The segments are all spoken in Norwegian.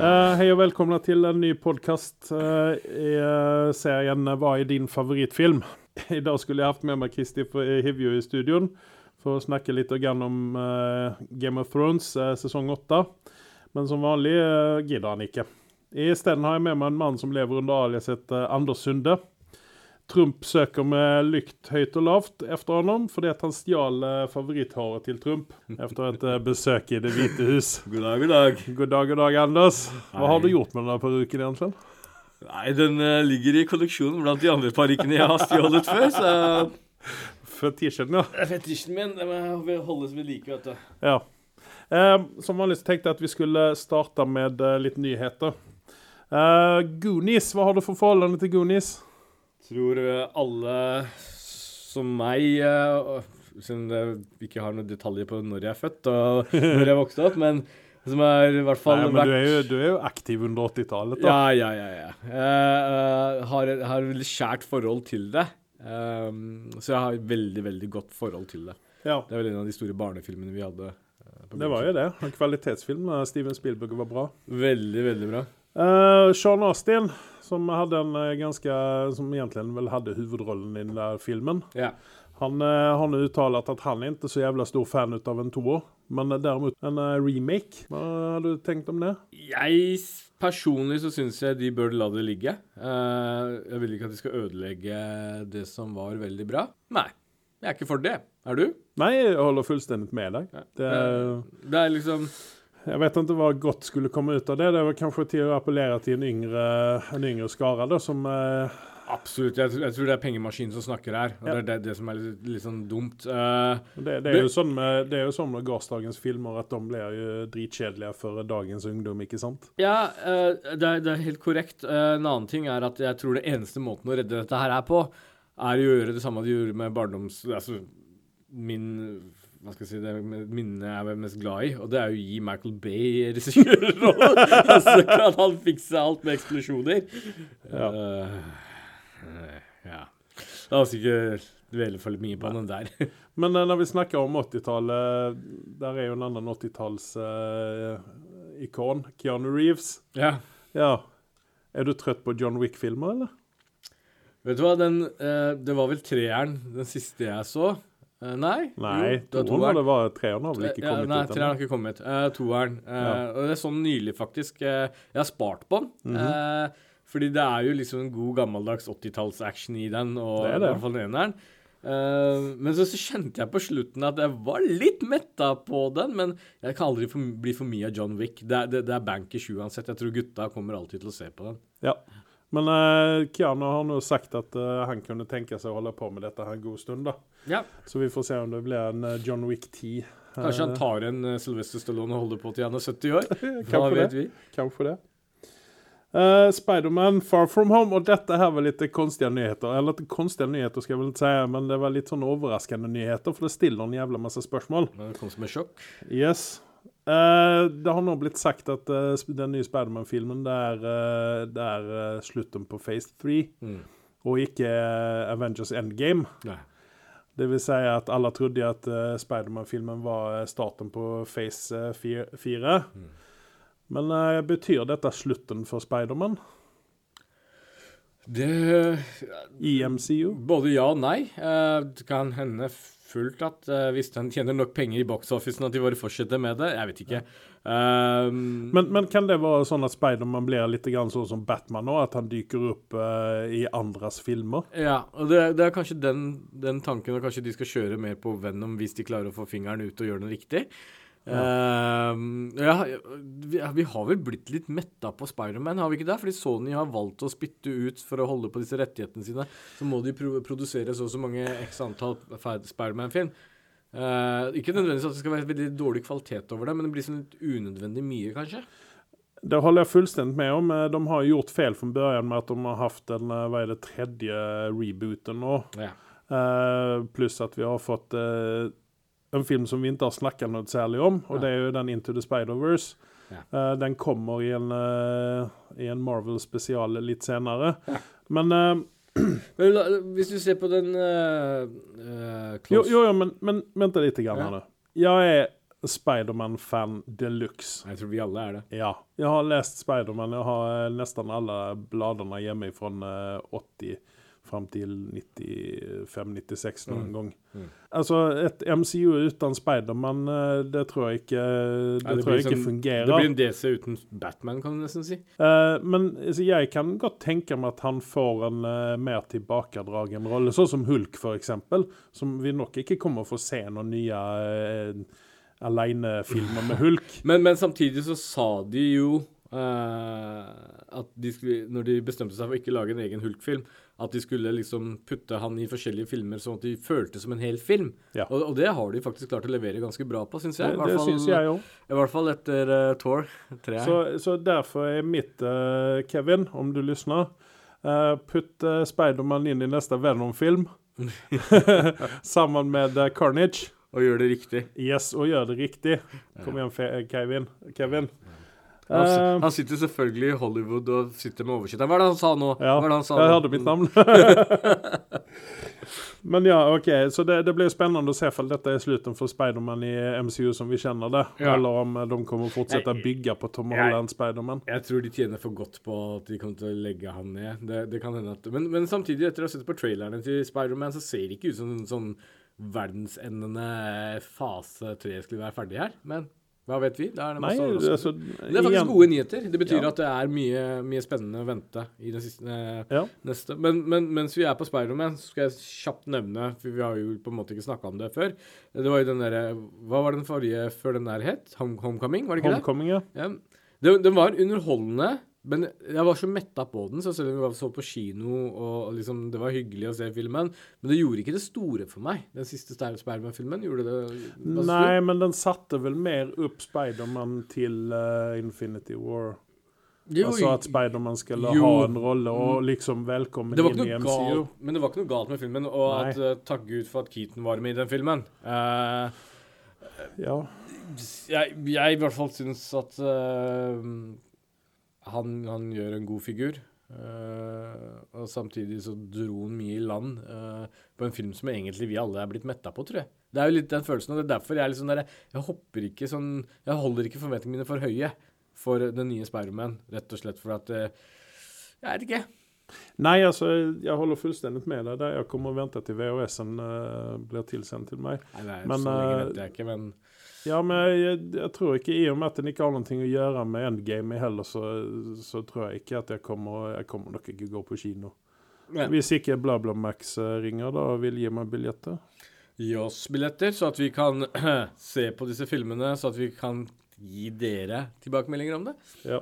Eh, og och til en ny podcast uh, i uh, serien Hva er din favorittfilm? dag skulle jeg hatt med meg Kristi Hivju i studion for å snakke litt om eh, Game of Thrones eh, sesong 8. Men som vanlig eh, gidder han ikke. I stedet har jeg med meg en mann som lever under aliaset eh, Anders Sunde. Trump søker med lykt høyt og lavt efter ham, fordi at han stjal eh, favoritthåret til Trump efter et eh, besøk i Det hvite hus. God dag, god dag. God dag, god dag, Anders. Hva har du gjort med den peruken egentlig? Nei, den uh, ligger i kolleksjonen blant de andre parykkene jeg har stjålet før, så Fetisjen, ja. Fetisjen min det må holdes ved like, vet du. ja. Eh, som vanlig så tenkte jeg at vi skulle starte med litt nyheter. Eh, Goonies, hva har du for forholdene til Goonies? Tror eh, alle som meg eh, Siden jeg ikke har noen detaljer på når jeg er født og når jeg vokste opp, men som er i hvert fall Nei, men du er, jo, du er jo aktiv under 80-tallet, da. Ja, ja, ja. ja. Jeg eh, har, har et veldig kjært forhold til det. Um, så jeg har et veldig, veldig godt forhold til det. Ja, Det er vel en av de store barnefilmene vi hadde. det var jo det. En kvalitetsfilm. Steven Spielberg var bra. Veldig, veldig bra. Uh, Sean Austin, som hadde en eh, ganske Som egentlig vel hadde hovedrollen i den der filmen. Ja. Han har nå uttalt at han er ikke så jævla stor fan ut av en toer, men eh, derimot en eh, remake. Hva har du tenkt om det? Jeg personlig så syns jeg de bør la det ligge. Jeg vil ikke at de skal ødelegge det som var veldig bra. Nei, jeg er ikke for det. Er du? Nei, jeg holder fullstendig med deg. Det, Det er liksom jeg vet ikke hva godt skulle komme ut av det. Det var kanskje til å appellere til en yngre, en yngre skare, da, som eh, Absolutt. Jeg, tror- jeg tror det er pengemaskinen som snakker her. Og Ja. Det er det, det som er litt, litt sånn dumt. Uh, det, det, er jo sånn med, det er jo sånn med gårsdagens filmer at de blir jo dritkjedelige for dagens ungdom, ikke sant? ja, uh, det, er, det er helt korrekt. Uh, en annen ting er at jeg tror det eneste måten å redde dette her er på, er å gjøre det samme de gjorde med barndoms... Altså min hva skal jeg si, det minnet jeg er mest glad i, og det er å gi Michael Bay regissørrollen. så kan han fikse alt med eksplosjoner. Ja. Uh, eh, ja. La oss ikke dvele for mye på den der. Men eh, når vi snakker om 80-tallet, der er jo en annen 80-talls-ikon, Keanu Reeves. ja. Ja. Er du trøtt på John Wick-filmer, eller? Vet du hva, den uh, Det var vel treeren, den siste jeg så. Eh, nei? Nei, Jo, det var toeren det var treeren har vel ikke ja, kommet nei, ut treeren har ikke kommet. Uh, toeren. Uh, Ja. Og det er sånn nylig, faktisk. Eh, jeg har spart på den. Mhm. Eh, fordi det er jo liksom en god gammeldags 80-talls-action i den, og Det er i det. hvert fall den eneren. Uh, men så, så kjente jeg på slutten at jeg var litt metta på den, men jeg kan aldri for, bli for mye av John Wick. Det er, det, det er bankers uansett. Jeg tror gutta kommer alltid til å se på den. Ja. Men eh, Keanu har nå sagt at eh, han kunne tenke seg å holde på med dette her en god stund. da. Ja. Så vi får se om det blir en eh, John Wick 10. Kanskje han Eh, tar en uh, Sylvester Stallone og holder på til han er 70 år. Hva Kanskje vet det. vi? Kanskje det. Uh, Spiderman Far From Home, og dette her var litt konstiga nyheter. Eller litt konstiga nyheter, skal jeg vel ikke si, men det var litt sånn overraskende nyheter, for det stiller en jævla masse spørsmål. Men Det kom som et sjokk. Yes. Eh, det har nå blitt sagt at uh, den nye Spiderman-filmen det er, uh, det er slutten på Phase 3, Mm. og ikke Avengers Endgame. Nei. Det vil si at alle trodde at uh, Spiderman-filmen var starten på Phase eh, 4. Mm. Men betyr dette slutten for Spiderman Det i MCU? Både ja og nei. Det kan hende fullt at uh, hvis den tjener nok penger i box-officen at de bare fortsetter med det. Jeg vet ikke. Um, Men, men kan det være sånn at Spiderman blir litt grann sånn som Batman nå? At han dyker opp uh, i andres filmer? ja, og det, det er kanskje den, den tanken, og kanskje de skal kjøre mer på Venom hvis de klarer å få fingeren ut og gjøre den riktig. Eh, ja, vi, vi har vel blitt litt metta på Spiderman, har vi ikke det? Fordi Sony har valgt å spytte ut for å holde på disse rettighetene sine. Så må de pro produsere så og så mange x antall Spiderman-film. Uh, ikke nødvendigvis at det skal være veldig dårlig kvalitet over det, men det blir sånn litt unødvendig mye, kanskje. Det håller jag fullständigt med om. Eh, De har gjort fel från början med att de har haft den, eh, vad är det, tredje rebooten nå. Ja. uh, plus att vi har fått eh, en film som vi ikke har snakket noe særlig om. og Ja. det er jo den Into the Spider-Verse. Ja. Uh, den kommer i en, uh, i en Marvel-spesial litt senere. Ja. Men, uh, hvis du ser på den jo, jo, jo, men, men litt lite grann Ja. Jeg er Jag är Spiderman-fan deluxe. Jeg tror vi alle er det. Ja. Jeg har lest Spiderman. Jeg har nesten alle bladene hjemme fra eh, 80 fram til 95-96 noen Mm. gang. Mm. Altså, et MCU uten Spiderman, eh, det tror jeg ikke, det ja, det tror jeg ikke som, fungerer. Det blir en DC uten Batman, kan du nesten si. Uh, men altså, jeg kan godt tenke meg at han får en uh, mer tilbakedragen rolle, sånn som Hulk f.eks., som vi nok ikke kommer å få se noen nye uh, alenefilmer med Hulk. Men, men samtidig så sa de jo eh, at de skulle, når de bestemte seg for ikke lage en egen Hulk-film, at de skulle liksom putte han i forskjellige filmer sånn at de føltes som en hel film. Ja. Og, og det har de faktisk klart å levere ganske bra på, syns jeg. Det, det fall- syns jeg òg. I hvert fall etter uh, Thor 3. Så, så derfor er mitt, uh, Kevin, om du lysner, uh, putt uh, Spiderman inn i neste Venom-film. Sammen med uh, Carnage. Og gjør det riktig. Yes, og gjør det riktig. Kom igjen, Kevin. Kevin. Han, Eh, han sitter selvfølgelig i Hollywood og sitter med oversikt. Hva er det han sa nå? Ja, Hva er det han sa jeg nå? hørte mitt navn. Men ja, OK. Så det, det blir spennende å se om dette er slutten for Spiderman i MCU som vi kjenner det, Ja. eller om eh, de kommer å fortsette å bygge på Tom jeg- Holland Spiderman. Jeg tror de tjener for godt på at de kommer til å legge han ned. Det, det kan hende at, men, men samtidig, etter å ha sett på trailerne til Spiderman, så ser det ikke ut som en sånn verdensendende fase tre skulle være ferdig her. Men hva vet vi? Da er det Nei, altså det er faktisk igjen- gode nyheter. Det betyr Ja. at det er mye, mye spennende å vente i det siste, eh, Ja. neste. Men, men mens vi er på Spiderman, så skal jeg kjapt nevne, for vi har jo på en måte ikke snakka om det før Det var jo den derre Hva var den forrige før den der het? Homecoming, var det ikke det? Homecoming, ja. Ja, den, den var underholdende, men jeg var så metta på den, så selv om vi så på kino og liksom, det var hyggelig å se filmen, men det gjorde ikke det store for meg. Den siste Spiderman-filmen gjorde det Nei, men den satte vel mer opp Spiderman til uh, Infinity War. Jo, altså at Spiderman skulle jo. ha en rolle, og liksom velkommen inn i MCU. galt, men det var ikke noe galt med filmen, og Nei. at uh, takk Gud for at Keaton var med i den filmen. Uh, Ja. jeg, jeg i hvert fall syns at eh, han, han gjør en god figur. Uh, og samtidig så dro han mye i land uh, på en film som egentlig vi alle er blitt metta på, tror jeg. Det er jo litt den følelsen, og det er derfor jeg er litt sånn der Jeg hopper ikke sånn Jeg holder ikke forventningene mine for høye for den nye Spiderman, rett og slett for at uh, Jeg vet ikke. Nei, altså, jeg holder fullstendig med deg der. Jeg kommer og venter til VHS-en blir tilsendt til meg. Nei, er Men, så lenge venter jeg ikke, men Ja, men jeg, jeg tror ikke, i og med at den ikke har noe å gjøre med endgame heller, så, så tror jeg ikke at jeg kommer Jeg kommer nok ikke gå på kino. ja. Hvis ikke BlaBlaMax eh, ringer da og vil gi meg billetter. Gi oss billetter, så at vi kan se på disse filmene, så at vi kan gi dere tilbakemeldinger om det. Ja.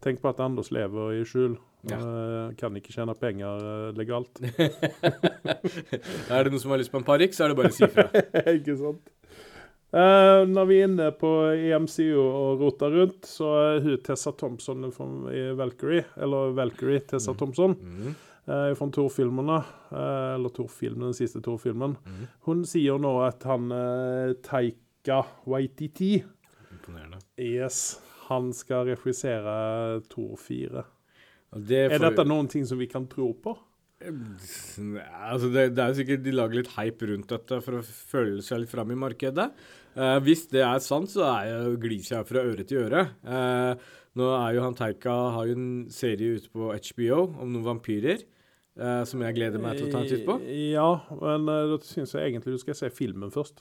Tenk på at Anders lever i skjul. Ja. Eh, kan ikke tjene penger eh, legalt. er det noen som har lyst på en parykk, så er det bare å si ifra. ikke sant? Eh, når vi er inne på EMCU og roter rundt, så er hun Tessa Thompson i Valkyrie, eller Valkyrie Tessa Thompson, Mm. eh, fra Thor-filmene, Uh, eller Thor-filmen, den siste Thor-filmen. Mm. Hun sier nå at han Taika Waititi, Imponerende. yes, han skal regissere Thor 4. Det Er dette noen ting som vi kan tro på? Altså det, det er sikkert de lager litt hype rundt dette for å føle seg litt fram i markedet. Eh, hvis det er sant, så er jeg, gliser jeg fra øre til øre. Eh, nå er jo han Teika har jo en serie ute på HBO om noen vampyrer. eh, som jeg gleder meg til å ta en titt på. Ja, men uh, da syns jeg egentlig du skal se filmen først.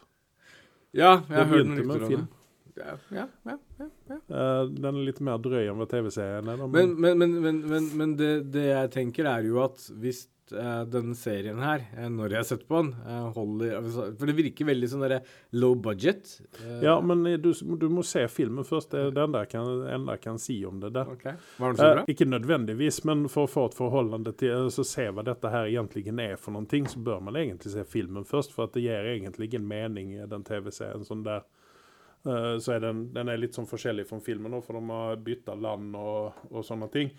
Ja, jeg har hørt noen rykter om det. Ja, ja, ja. Eh, den er litt mer drøy enn hva TV-serien er. Men, men, men, men, det, det jeg tenker, er jo at hvis eh, denne serien her, eh, når jeg har sett på den, holder altså, For det virker veldig sånn derre low budget. Ja, men du, du må se filmen først. Det er det enda jeg kan, si om det der. OK. Var den så bra? Eh, ikke nødvendigvis, men for å få et forholdende til altså, se hva dette her egentlig er for noen ting, så bør man egentlig se filmen først, for at det gir egentlig ingen mening i den TV-serien sånn der. Eh, så er den, den er litt sånn forskjellig fra filmen, for de har bytta land og, og sånne ting.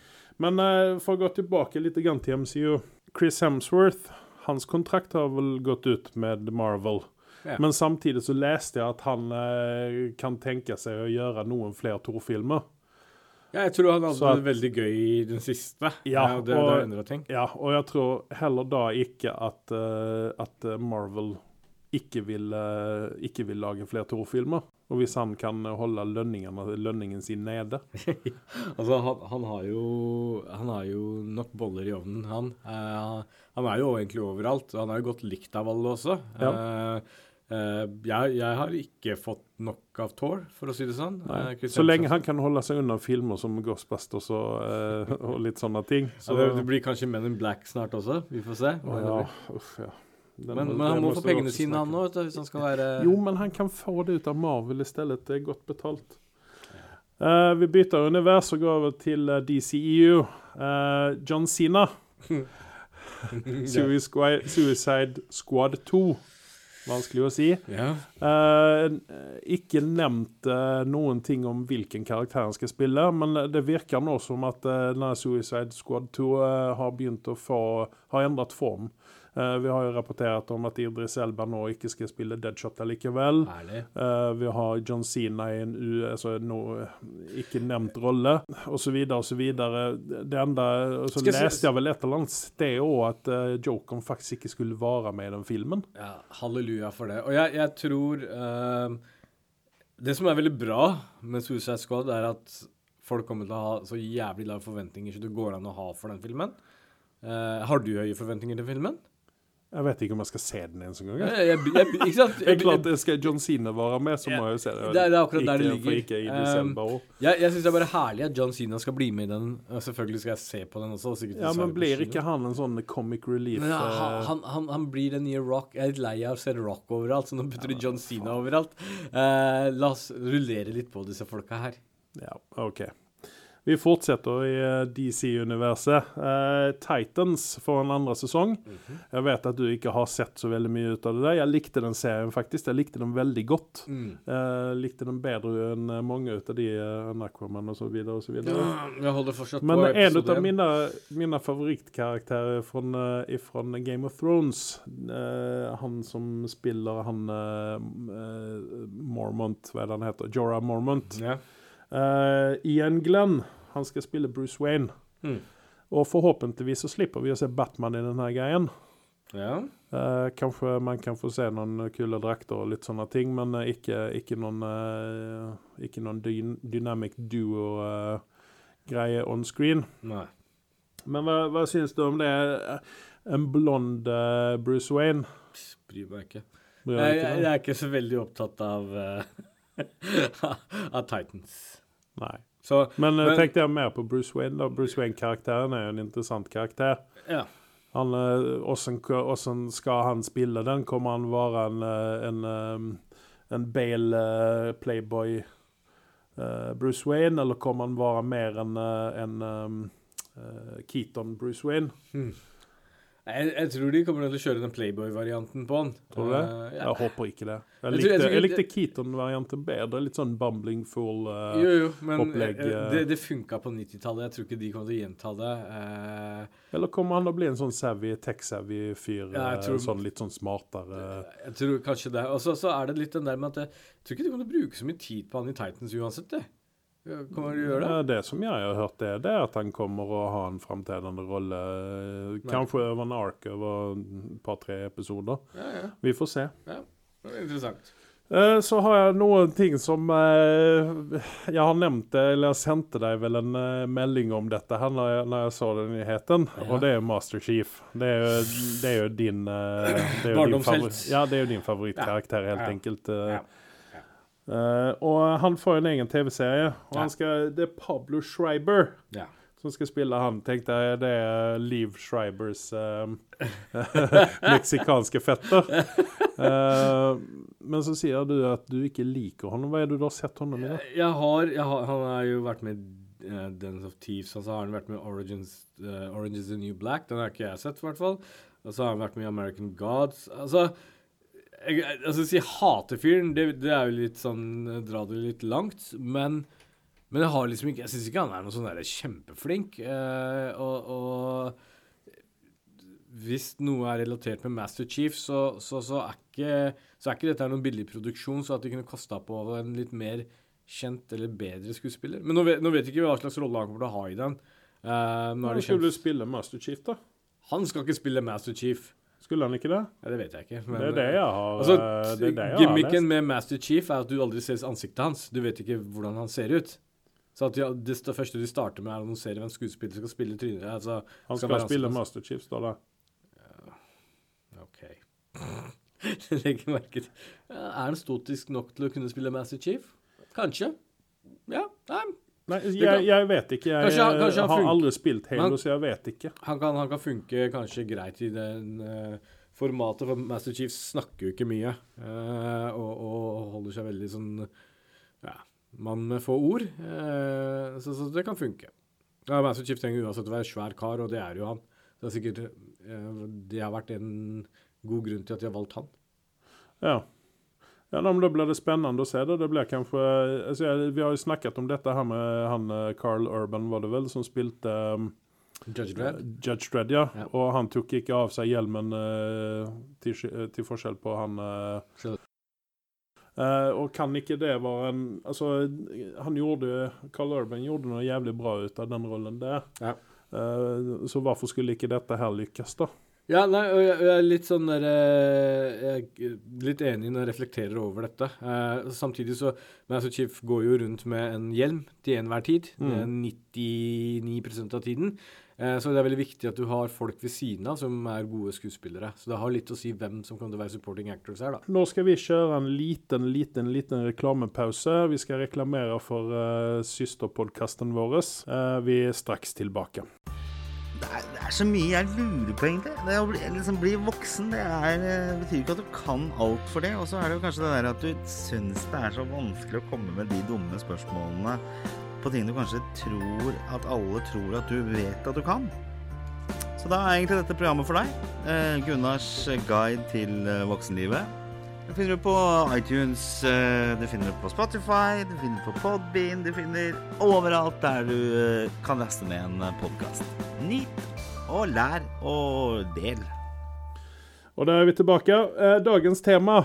Men eh, for å gå tilbake litt til MCU. Chris Hemsworth, hans kontrakt har vel gått ut med Marvel. Ja. Men samtidig så leste jeg at han eh, kan tenke seg å gjøre noen flere Thor-filmer. Ja, jeg tror han hadde at- det veldig gøy i den siste. Ja, og det, og- det endra ting. Ja, og jeg tror heller da ikke at, at Marvel ikke vil, ikke vil lage flere Thor-filmer. Og hvis han kan holde lønningen sin nede. Altså, han, han, har jo, han har jo nok boller i ovnen, han. Eh, han er jo egentlig overalt. og Han er jo godt likt av alle også. Ja. Eh, eh, jeg, jeg har ikke fått nok av Thor, for å si det sånn. Eh, Så lenge han kan holde seg unna filmer som Ghostbusters og, eh, og litt sånne ting. Så det, det blir kanskje Men in Black snart også. Vi får se. Å, ja, uff, ja. Den- Men, men han må få pengene sine, han òg, hvis han skal være Jo, men han kan få det ut av Marvel i stedet. Det er godt betalt. Uh, vi bytter univers og går over til uh, DCEU. Uh, John Cena. Suicide Squad, Suicide Squad 2. Vanskelig å si. Yeah. Eh, ikke nevnt eh, noen ting om hvilken karakter han skal spille, men det virker nå som at eh, denne Suicide Squad 2 eh, har begynt å få Har endret form. Eh, vi har jo rapportert om at Idris Elba nå ikke skal spille Deadshot likevel. Eh, vi har John Cena i en u, altså, no, ikke nevnt rolle, osv., osv. Det enda Så leste jeg vel et eller annet sted òg at uh, Jokeren faktisk ikke skulle være med i den filmen. Ja, halleluja for det. Og jeg, jeg tror uh, Det som er veldig bra med Suicide Squad, er at folk kommer til å ha så jævlig lave forventninger som det går an å ha for den filmen. Uh, har du høye forventninger til filmen? Jeg vet ikke om jeg skal se den en gang. Jeg, jeg, jeg, ikke sant? Det klart, Skal John Cena være med, så må jeg jo se det. Det er- det akkurat der det ligger. ikke i Um, desember. Jeg, jeg syns det er bare herlig at John Cena skal bli med i den. Selvfølgelig skal jeg se på den også. Ja, men blir ikke han en sånn comic relief? Men ja, eh, han, han, han, han blir den nye Rock. Jeg er litt lei av å se Rock overalt, så nå putter du John Cena overalt. Uh, la oss rullere litt på disse folka her. Ja, OK. Vi fortsetter i eh, DC-universet. Eh, Titans får en andre sesong. Mhm. Jeg vet at du ikke har sett så veldig mye ut av det der. Jeg likte den serien faktisk. Jeg likte den veldig godt. Mm. Jeg likte den bedre enn mange ut av de uh, Aquaman og så videre og så videre. Ja, Jeg holder fortsatt Men på en episode av mine, mine favorittkarakterer fra, Game of Thrones uh, Han som spiller han Mormont, hva er det han heter? Jorah Mormont. Ja. Eh, Ian Glenn, han skal spille Bruce Wayne. Mm. Og forhåpentligvis så slipper vi å se Batman i denne greien. ja. Uh, kanskje man kan få se noen kule drakter og litt sånne ting, men eh, ikke, ikke noen, uh, ikke noen dy dynamic duo-greie on screen. Nei. Men hva, hva syns du om det? En blond Bruce Wayne? Bryr meg ikke. Bryr Jeg, jeg, jeg er ikke så veldig opptatt av Av Titans. Nei. Så Men, eh, Men- tenkte jeg mer på Bruce Wayne. da. Bruce Wayne-karakteren er jo en interessant karakter. ja. Han, eh, hvordan, hvordan skal han spille den? Kommer han være en, eh, en, en Bale playboy eh, Bruce Wayne, eller kommer han være mer en, eh, en Keaton Bruce Wayne? Jeg, jeg tror de kommer til å kjøre den Playboy-varianten på den. Tror du det? Uh, ja. Jeg håper ikke det. Jeg likte, jeg jeg likte Keaton-varianten bedre. Litt sånn bumbling fool. uh, Jo, jo, men opplegg, eh, eh. det, det funka på 90-tallet. Jeg tror ikke de kommer til å gjenta det. Eh, Eller kommer han å bli en sånn savvy, tech-savvy fyr? Ja, eh, tror- sånn litt sånn smartere jeg tror kanskje det. Og så så er det litt den der med at jeg tror ikke de kommer til å bruke så mye tid på han i Titans uansett, det. Ja, Kommer de gjøre det? Det som jeg har hørt, er det at han kommer å ha en framtredende rolle. Kanskje over en ark over et par-tre episoder. Ja, ja. Vi får se. Det er interessant. Eh, Så har jeg noen ting som eh, Jeg har nevnt det, eller jeg sendte deg vel en eh, melding om dette her når jeg, når jeg så den nyheten, Ja. og det er Master Chief. Det er jo, det er jo din Barndomshelt. Ja, det er jo din favorittkarakter, helt Ja. enkelt. Ja. Eh, og han får en egen TV-serie, og han skal, det er Pablo Schreiber Ja. som skal spille han. Tenkte jeg det er Liv Schreibers eh, meksikanske fetter. Uh, men så sier du at du ikke liker ham. Hva er det du har sett ham i? da? Jeg har, jeg har Han har jo vært med i uh, of Thieves, og så har han vært med Origins, Orange is the New Black. Den har ikke jeg sett, i hvert fall. Og så har han vært med i American Gods. Altså jeg, altså, si hater fyren, det, det er jo litt sånn eh, Dra det litt langt. Men, men jeg har liksom ikke Jeg syns ikke han er noe sånn kjempeflink. eh, og, og hvis noe er relatert med Master Chief, så, så, så, er, ikke, så er ikke dette noen billig produksjon, så at de kunne kasta på en litt mer kjent eller bedre skuespiller. Men nå vet, nå vet jeg ikke hva slags rolle han kommer til å ha i den. Eh, nå det skulle du spille Master Chief, da? han skal ikke spille Master Chief. Skulle han ikke det? Ja, det vet jeg ikke. Men, Det er det jeg har, altså, eh, det det jeg Gimmicken har med Master Chief er at du aldri ser ansiktet hans. Du vet ikke hvordan han ser ut. Så ja, det, det første de starter med, er å annonsere hvem skuespiller skal spille trynet. Altså, Han skal skal spille. Master Chief, står det. OK. Legger merke til ja, Er han stotisk nok til å kunne spille Master Chief? Kanskje. Ja. Nei, Nei, jeg, jeg vet ikke. Jeg Kanskje han- kanskje har funker. aldri spilt Halo, Han- så jeg vet ikke. han kan, han kan funke kanskje greit i den uh, formatet, for Master Chief snakker jo ikke mye. Uh, og, og holder seg veldig sånn ja, mann med få ord. Uh, så, så det kan funke. Ja, Master Chief trenger uansett å være svær kar, og det er jo han. Det er sikkert Det har vært en god grunn til at de har valgt han. Ja. Ja, men Da blir det spennende å se. det. Det blir kanskje, altså, jeg, vi har jo snakket om dette her med han eh, Carl Urban, var det vel, som spilte um, Judge Dredd. Judge Dredd, ja. Ja. Og han tok ikke av seg hjelmen uh, til, sk- til forskjell på han uh, eh, Og kan ikke det være en Altså, han gjorde Carl Urban gjorde noe jævlig bra ut av den rollen der. Ja. Eh, så hvorfor skulle ikke dette her lykkes, da? Ja, nei, og jeg, jeg er litt sånn der eh, Jeg er litt enig når jeg reflekterer over dette. Eh, samtidig så Master Chief går jo rundt med en hjelm til enhver tid. Er 99% av tiden. Eh, så det er veldig viktig at du har folk ved siden av som er gode skuespillere. Så det har litt å si hvem som kommer til å være supporting actors her, da. Nå skal vi kjøre en liten, liten, liten reklamepause. Vi skal reklamere for uh, søsterpodkasten vår. Uh, vi er straks tilbake. Det er, det er så mye jeg lurer på, egentlig. Det å bli, liksom, bli voksen det er, eh, betyr ikke at du kan alt for det. Og så er det jo kanskje det der at du syns det er så vanskelig å komme med de dumme spørsmålene på ting du kanskje tror at alle tror at du vet at du kan. Så da er egentlig dette programmet for deg. Eh, Gunnars guide til eh, voksenlivet. Det finner det på iTunes, eh, du finner det på Spotify, du finner det på Podbean, du finner overalt der du eh, kan laste ned en podkast. Nyt og lær og del. Og da er vi tilbake. Eh, dagens tema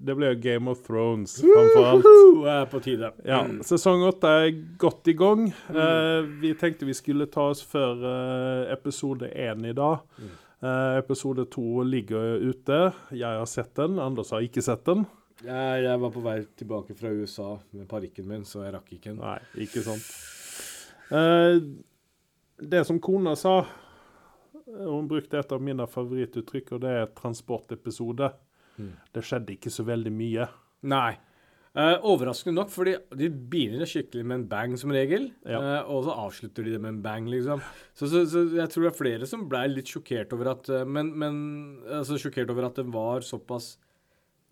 det blir Game of Thrones, framfor alt. Er på tide. Ja, Sesong åtte er godt i gang. Eh, vi tenkte vi skulle ta oss før eh, episode én i dag. Eh, episode to ligger ute. Jeg har sett den, Anders har ikke sett den. Jeg, jeg var på vei tilbake fra USA med parykken min, så jeg rakk ikke den. Nei, ikke sant. Eh, det som kona sa Hun brukte et av mine favorittuttrykk, og det er transportepisode. Mm. Det skjedde ikke så veldig mye. Nei. Eh, overraskende nok, fordi de begynner skikkelig med en bang som regel, Ja. Uh, og så avslutter de det med en bang, liksom. Så, så, så jeg tror det er flere som ble litt sjokkert over at uh, Men, men altså sjokkert over at den var såpass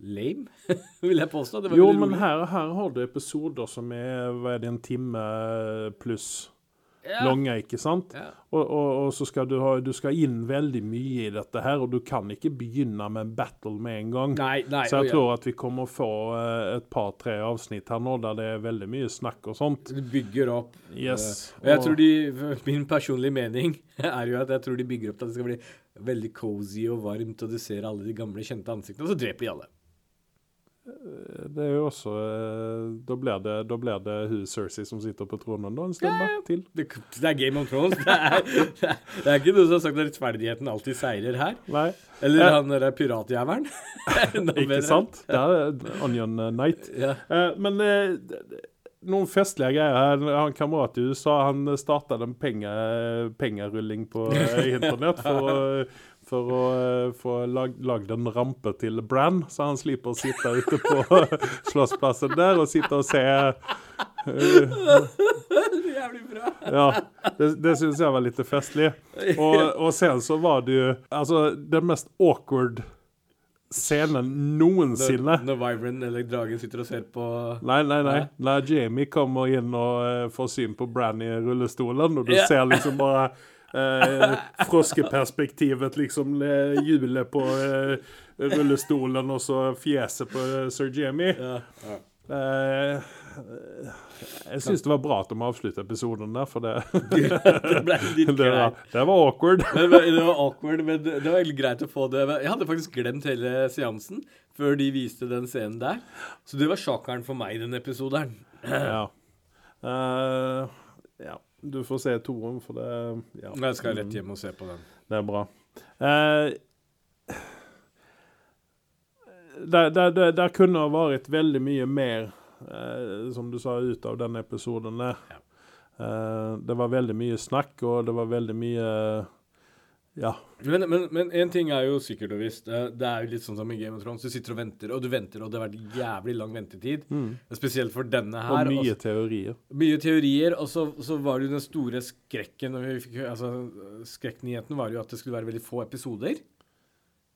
lame, vil jeg påstå. Det var Jo, men her, her har du episoder som er hva er det, en time pluss ja. lange, ikke sant? Ja. Og, og, og så skal du ha Du skal inn veldig mye i dette her, og du kan ikke begynne med en battle med en gang. Nei, nei. Så jeg jeg ja, tror at vi kommer å få eh, et par-tre avsnitt her nå der det er veldig mye snakk og sånt. Det bygger opp. Yes. eh, og jeg tror de, Min personlige mening er jo at jeg tror de bygger opp til at det skal bli veldig cozy og varmt, og du ser alle de gamle, kjente ansiktene, og så dreper de alle. Det er jo også eh, Da blir det, da blir det hun Cersei som sitter på tronen da en stund ja, til. Det, det er Game of Thrones. Det er, det er, det er ikke noe som har sagt at rettferdigheten alltid seirer her. Nei, Eller Eh. han derre piratjævelen. Ikke bedre. sant? Det er Onion Night. Ja. Eh, men eh, noen festlige greier her. Han kamerat i USA han starta en penge, pengerulling på eh, internett for, for å eh, få lag, lagd en rampe til Brann, så han slipper å sitte ute på slåssplassen der og sitte og se eh, Jævlig bra. Ja, det, det syns jeg var litt festlig. Og, og sen så var det jo Altså, den mest awkward scenen noensinne. Når, når Wyvern eller dragen sitter og ser på Nei, nei, nei. Når Jamie kommer inn og uh, får syn på Brann i rullestolen, og du yeah. ser liksom bare eh, froskeperspektivet, liksom hjulet på eh, rullestolen, og så fjeset på eh, sir Jamie. ja. Ja. Eh, jeg syns det var bra at de avslutta episoden der, for det, Det ble litt det, var, det var awkward. Men det var, awkward, men det, det var egentlig greit å få det. Jeg hadde faktisk glemt hele seansen før de viste den scenen der. Så det var sjakkeren for meg, den episoden. Ja. Uh, ja du får se toeren, for det ja. Jeg skal rett mm. hjem og se på den. Det er bra. Eh, der, kunne ha vært veldig mye mer, eh, som du sa, ut av den episoden der. Ja. Eh, det var veldig mye snakk, og det var veldig mye ja. Men, men, men en ting er jo sikkert og visst. eh, Det er jo litt sånn som i Game of Thrones. Du sitter og venter, og du venter, og det har vært jævlig lang ventetid. Spesielt for denne her. Og mye også, teorier. mye teorier. Og så, så var det jo den store skrekken fikk, altså, Skrekknyheten var jo at det skulle være veldig få episoder.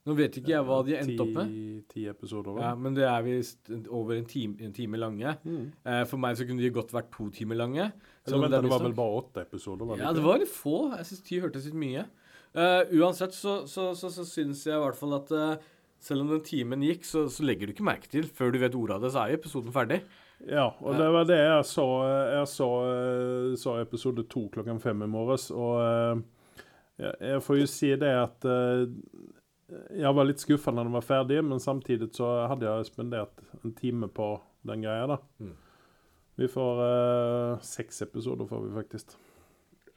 Nå vet ikke jeg hva de endte opp med. Ti, episoder, Ja. Men det er visst over en time, en time lange. Mm. Eh, for meg så kunne de godt vært to timer lange. Så om vent, det er var vel bare åtte episoder? Var det Ja, det var litt få. Jeg syns ti hørtes litt mye. Eh, uansett så, så, så, så syns jeg i hvert fall at uh, selv om den timen gikk, så, så legger du ikke merke til. Før du vet ordet av det, så er jo episoden ferdig. Ja, og det var det jeg så. Jeg så, eh, så episode to klokken fem i morges, og eh, jeg, får jo si det at eh, jeg var litt skuffa når den var ferdig, men samtidig så hadde jeg spendert en time på den greia, da. Mm. Vi får eh, seks episoder, får vi faktisk.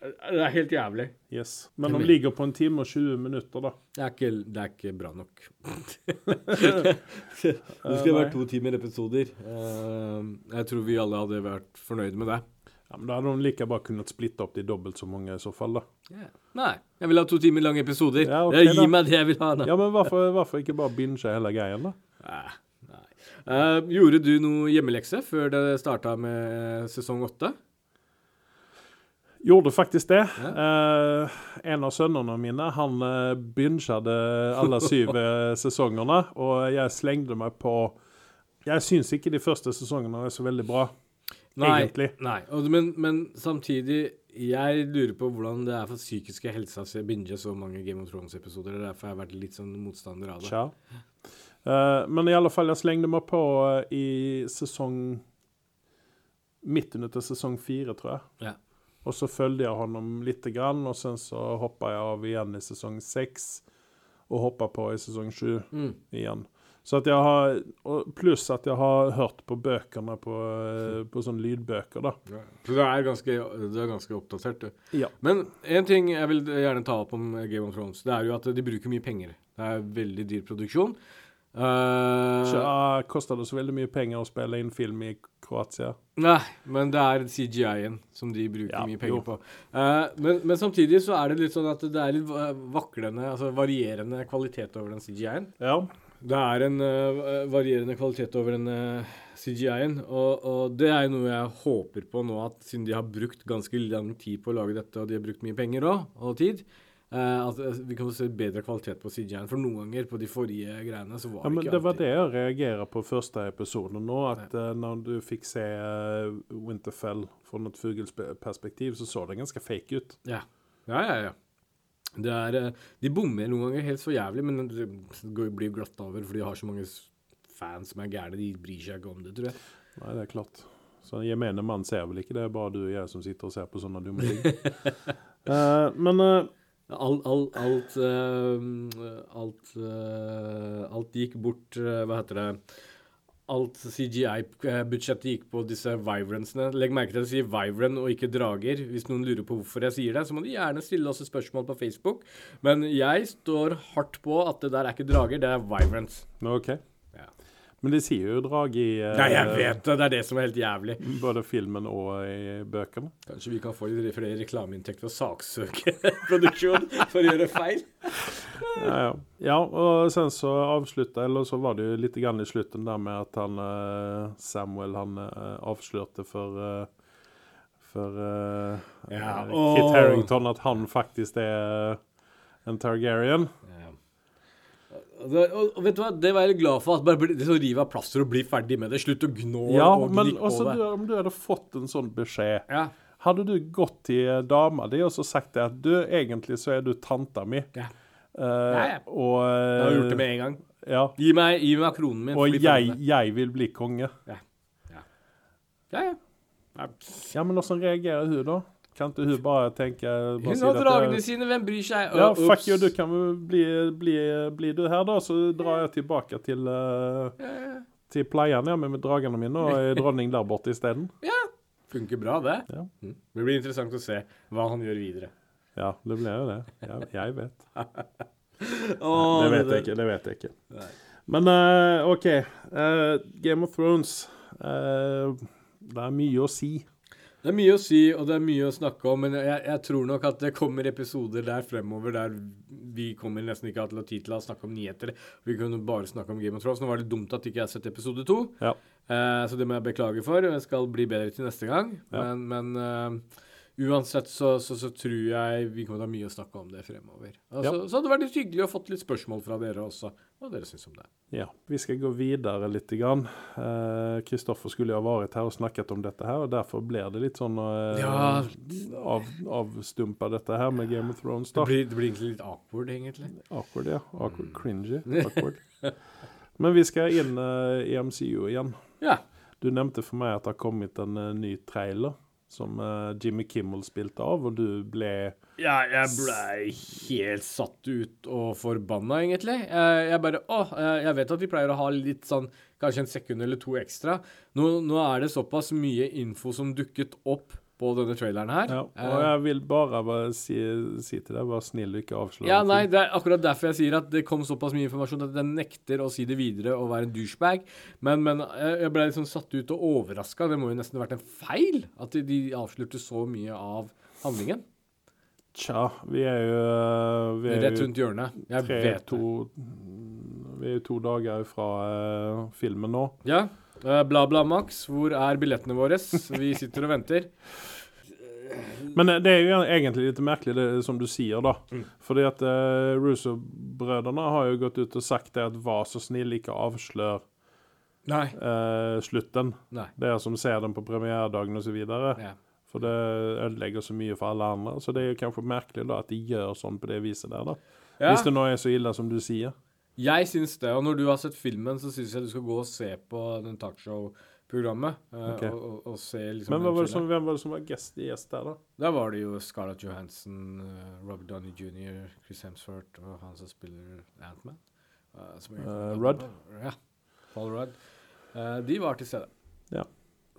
Det er helt jævlig. Yes. Men han de ligger på en time og 20 minutter, da. Det er ikke, det er ikke bra nok. det skal være to timer episoder. Eh, jeg tror vi alle hadde vært fornøyde med det. Ja, men Da hadde de like bare kunnet splitte opp de dobbelt så mange i så fall, da. Nei, jeg vil ha to timer lange episoder. Ja, okay, da. Gi meg det jeg vil ha. Da. Ja, men hvorfor, hvorfor ikke bare binge hele greien, da? Nei, nei. Eh, gjorde du noe hjemmelekse før det starta med sesong åtte? Gjorde faktisk det. Eh, en av sønnene mine han uh, alle syv eh, sesongene, og jeg slengte meg på Jeg syns ikke de første sesongene er så veldig bra, egentlig. Nei, men, men samtidig Jeg lurer på hvordan det er for psykiske helsa å binge så mange Game of Thrones-episoder. Det er derfor jeg har vært litt sånn motstander av det. Ja. Eh, men i alle fall, jeg slengte meg på eh, i sesong Midt under til sesong fire, tror jeg. Ja. Og så fulgte jeg honom lite grann, og sen så hoppa jeg av igjen i sesong seks. Og hoppa på i sesong sju Mm. igjen. Så at jeg har Pluss at jeg har hørt på bøkene på, eh, på sånne lydbøker, da. Så du er ganske, du er ganske oppdatert, du. Ja. Men en ting jeg vil gjerne ta opp om Game of Thrones, det er jo at de bruker mye penger. Det er veldig dyr produksjon. Eh, Så uh, koster det så veldig mye penger å spille inn film i Kroatia? Nei, men det er CGI-en som de bruker Ja, mye penger jo. på. Uh, men, men samtidig så er det litt sånn at det er litt vaklende, altså varierende kvalitet over den CGI-en. Ja. Det er en uh, varierende kvalitet over den uh, CGI-en, og, og det er noe jeg håper på nå, at siden de har brukt ganske lang tid på å lage dette, og de har brukt mye penger òg, og tid, at eh, vi kan se bedre kvalitet på CGI-en. For noen ganger på de forrige greiene så var ja, men det ikke det var det jeg reagerer på første episoden nå. At uh, når du fikk se uh, Winterfell fra et fuglperspektiv, så så det ganske fake ut. Ja, ja, ja. ja. Det er, de bommer noen ganger helt så jævlig, men det blir glatt over, for de har så mange fans som er gærne. De bryr seg ikke om det, tror jeg. Nei, det er klart. Så gemene mann ser vel ikke det, er bare du og jeg som sitter og ser på sånne dumme ting. Men Alt, alt, alt, eh, alt, eh, alt gikk bort eh, Hva heter det? Alt CGI-budsjettet gikk på disse Vibransene. Legg merke til at jeg sier vibrant og ikke drager. Hvis noen lurer på hvorfor jeg sier det, så må de gjerne stille oss et spørsmål på Facebook. Men jeg står hardt på at det der er ikke drager, det er Vibrans. OK. Men de sier jo drag i eh, Nei, jeg vet det. Det er det som er helt jævlig. både filmen og i bøkene. Kanskje vi kan få litt flere reklameinntekter og saksøke produksjonen for å gjøre feil? Ja, ja. ja, og sen så avslutta Eller så var det jo litt grann i slutten der med at han eh, Samuel han eh, avslørte for eh, For uh, Ja. Kit Harington at han faktisk er en Targaryen. Ja. Og, vet du hva, det var jeg glad for. At bare bli, det så rive av plaster og bli ferdig med det. Slutt å gnå Ja, og også på det. om du hadde fått en sånn beskjed Ja. Hadde du gått til dama di og så sagt det at du, egentlig så er du tanta mi, Ja. Uh, Ja, ja. og Jeg har gjort det eh, med en gang. Ja, Gi meg, gi meg kronen min. og jeg, jeg vil bli konge. Ja, ja. ja. Ja, Ja, men hvordan reagerer hun da? Kan ikke hun bare tenke bare Hun har dragene jeg- sine, hvem bryr seg? Ja, fuck you, du kan bli, bli, bli du her da, så drar jeg tilbake til, Ja, ja. til playen ja, med, med dragene mine, og er dronning der borte isteden. Funker bra, det. Ja. Mm. Det blir interessant å se hva han gjør videre. Ja, det blir jo det. Jeg, jeg vet. oh, det vet jeg ikke, det vet jeg ikke. Nei. Men uh, OK. Uh, Game of Thrones. Uh, det er mye å si. Det er mye å si, og det er mye å snakke om, men jeg, jeg tror nok at det kommer episoder der fremover der vi kommer nesten ikke til å ha tid til å snakke om nyheter. Vi kunne bare snakke om Game of Thrones. Nå var det dumt at ikke jeg har sett episode to, Ja. eh, så det må jeg beklage for. Jeg skal bli bedre til neste gang. Ja. Men, men eh, uansett så, så, så tror jeg vi kommer til å ha mye å snakke om det fremover. Altså, Ja. så, hadde det vært litt hyggelig å fått litt spørsmål fra dere også, hva dere syns om det. Ja, vi skal gå videre litt. Kristoffer Eh, Kristoffer skulle jo ha vært her og snakket om dette her, og derfor blir det litt sånn eh, Ja. av, avstumpa dette her med Game of Thrones. Det blir, det blir egentlig litt awkward, egentlig. Awkward, ja. Awkward, Mm. cringy. Awkward. Men vi skal inn eh, i MCU igjen. Ja. Du nevnte for meg at det har kommet en eh, ny trailer som eh, Jimmy Kimmel spilte av, og du ble Ja, jeg blei helt satt ut og forbanna, egentlig. Jeg, bare Å, eh, jeg vet at vi pleier å ha litt sånn Kanskje en sekund eller to ekstra. Nå, nå er det såpass mye info som dukket opp på denne traileren her. ja, Og Eh, jeg vil bare, bare si, si til deg, vær snill og ikke avslør ja, nei, det er akkurat derfor jeg sier at det kom såpass mye informasjon at jeg nekter å si det videre og være en douchebag. Men, men jeg jeg ble liksom satt ut og overraska. Det må jo nesten ha vært en feil at de, avslørte så mye av handlingen. Tja, vi er jo eh, vi er Rett rundt hjørnet. Jeg tre, vet det. to, Vi jo to dager fra eh, filmen nå. Ja. eh, Bla, bla, Max. Hvor er billettene våre? Vi sitter og venter. Men eh, det er jo egentlig litt merkelig det som du sier, da. Mm. Fordi at uh, Russo-brødrene har jo gått ut og sagt det at vær så snill, ikke avslør Nei. eh, slutten. Nei. er som ser den på premieredagen osv. Ja. For det ødelegger så mye for alle andre. Så det er jo kanskje merkelig da at de gjør sånn på det viset der, da. Ja. Hvis det nå er så ille som du sier. Jeg syns det. Og når du har sett filmen, så syns jeg du skal gå og se på den talkshow-programmet. Okay. Og, og, og se liksom Men var som, hvem var det som var gjest, gjest der, da? Der var det jo Scarlett Johansson, uh, Robert Downey jr., Chris Hemsworth og han som spiller Ant-Man. uh, Eh, Rudd. Ja. Paul Rudd. Uh, de var til stede. Ja.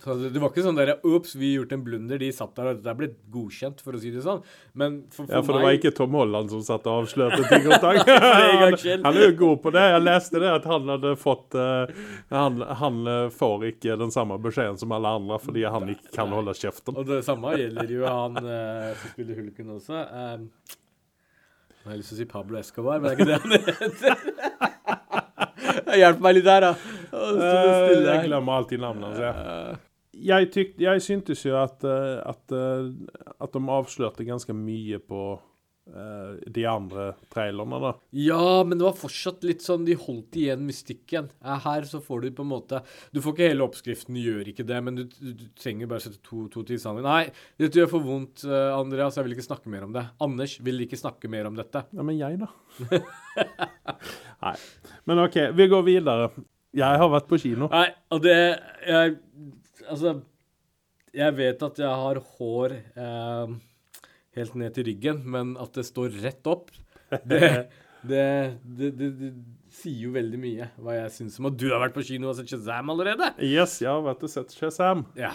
Så det, var ikke sånn der Ops, vi har gjort en blunder. De satt der, og dette ble godkjent, for å si det sånn. Men for, for Ja, for det var ikke Tom Holland som satt og avslørte ting og tang. han, han er jo god på det. Jeg leste det at han hadde fått uh, han, han eh, får ikke den samme beskjeden som alle andre fordi han ikke kan holde kjeften. Og det samme gjelder jo han uh, som spiller Hulken også. Uh, jeg har lyst til å si Pablo Escobar, men det er ikke det han heter. Hjelp meg litt her, da. Jeg glemmer alltid navnet hans. Ja. Jeg, tykt, jeg syntes jo at, eh, at, eh, at de avslørte ganske mye på eh, de andre trailerne, da. ja, men det var fortsatt litt sånn De holdt igjen mystikken. Her så får du på en måte Du får ikke hele oppskriften, du gjør ikke det, men du, du, trenger bare sette to, to til sammen. Nei, dette gjør for vondt, Andreas. Jeg vil ikke snakke mer om det. Anders vil ikke snakke mer om dette. Ja, men jeg, da? Nei. Men OK, vi går videre. Jeg har vært på kino. Nei, og det jeg, Altså, jeg vet at jeg har hår eh, helt ned til ryggen, men at det står rett opp, det, det, det, det, sier jo veldig mye hva jeg syns om at du har vært på kino og sett Shazam allerede. Yes, jeg har vært og sett Shazam. Ja.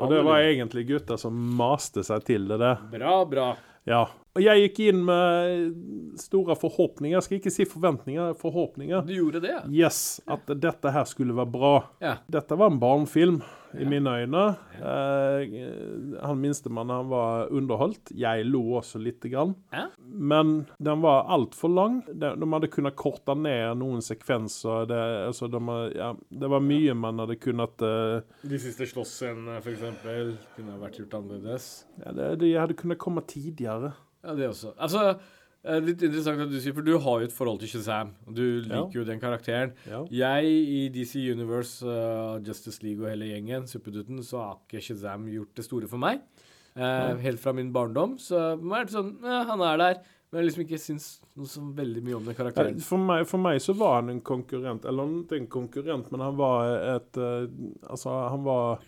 Og det var egentlig gutta som maste seg til det. Bra, bra. Ja. Og jeg gikk inn med store forhåpninger. Jeg skal ikke si forventninger, forhåpninger. Du gjorde det. Yes, at dette her skulle være bra. Ja. Dette var en barnefilm i mine øyne. Eh, han minstemannen han var underholdt. Jeg lo også lite grann. Ja. Men den var altfor lang. De, de hadde kunnet korte ned noen sekvenser. Det, altså, de, ja, det var mye man hadde kunnet eh, De siste slåssscenene, eksempel, kunne ha vært gjort annerledes. ja, det, De hadde kunnet komme tidligere. Ja, det også. Altså, litt interessant at du sier, for du har jo et forhold til Shazam. Og du liker jo den karakteren. Ja. Jeg i DC Universe, uh, Justice League og hele gjengen, Suppedutten, så har ikke Shazam gjort det store for meg. Eh, helt fra min barndom. Så er det sånn eh, Han er der. Men jeg liksom ikke syns noe så veldig mye om den karakteren. For meg, for meg så var han en konkurrent, eller ikke en konkurrent, men han var et uh, Altså, han var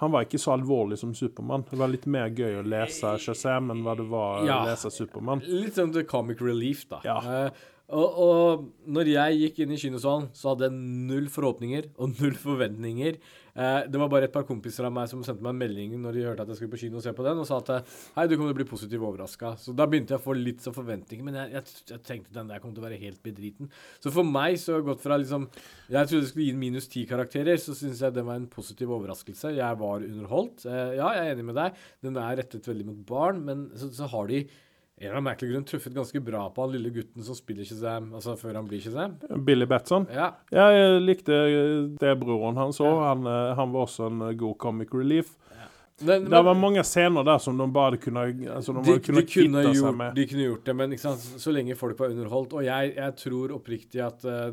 han var ikke så alvorlig som Supermann. Det var litt mer gøy å lese Shazam enn hva det var Ja. å lese Supermann. Litt sånn the comic relief, da. Ja. Uh, Og, og når jeg gikk inn i kinosalen, så hadde jeg null forhåpninger og null forventninger. Eh, det var bare et par kompiser av meg som sendte meg en melding når de hørte at jeg skulle på kino og se på den, og sa at eh, hei, du kommer til å bli positivt overraska. Så da begynte jeg å få litt sånn forventninger, men jeg, jeg, jeg tenkte den der kom til å være helt bedriten. Så for meg så har jeg gått fra liksom Jeg trodde jeg skulle gi den minus ti karakterer, så syns jeg det var en positiv overraskelse. Jeg var underholdt. Eh, ja, jeg er enig med deg, den er rettet veldig mot barn, men så, så har de en annen merkelig grunn truffet ganske bra på han lille gutten som spiller Shazam, altså før han blir Shazam. Billy Batson. Ja. Ja, jeg likte det broren hans òg. Han, eh, han var også en eh, god comic relief. Men, Det var mange scener der som de bare kunne altså, de de, kunne de, kunne gjort, seg med. de kunne gjort det, men sant? så lenge folk var underholdt. Og jeg, jeg tror oppriktig at uh,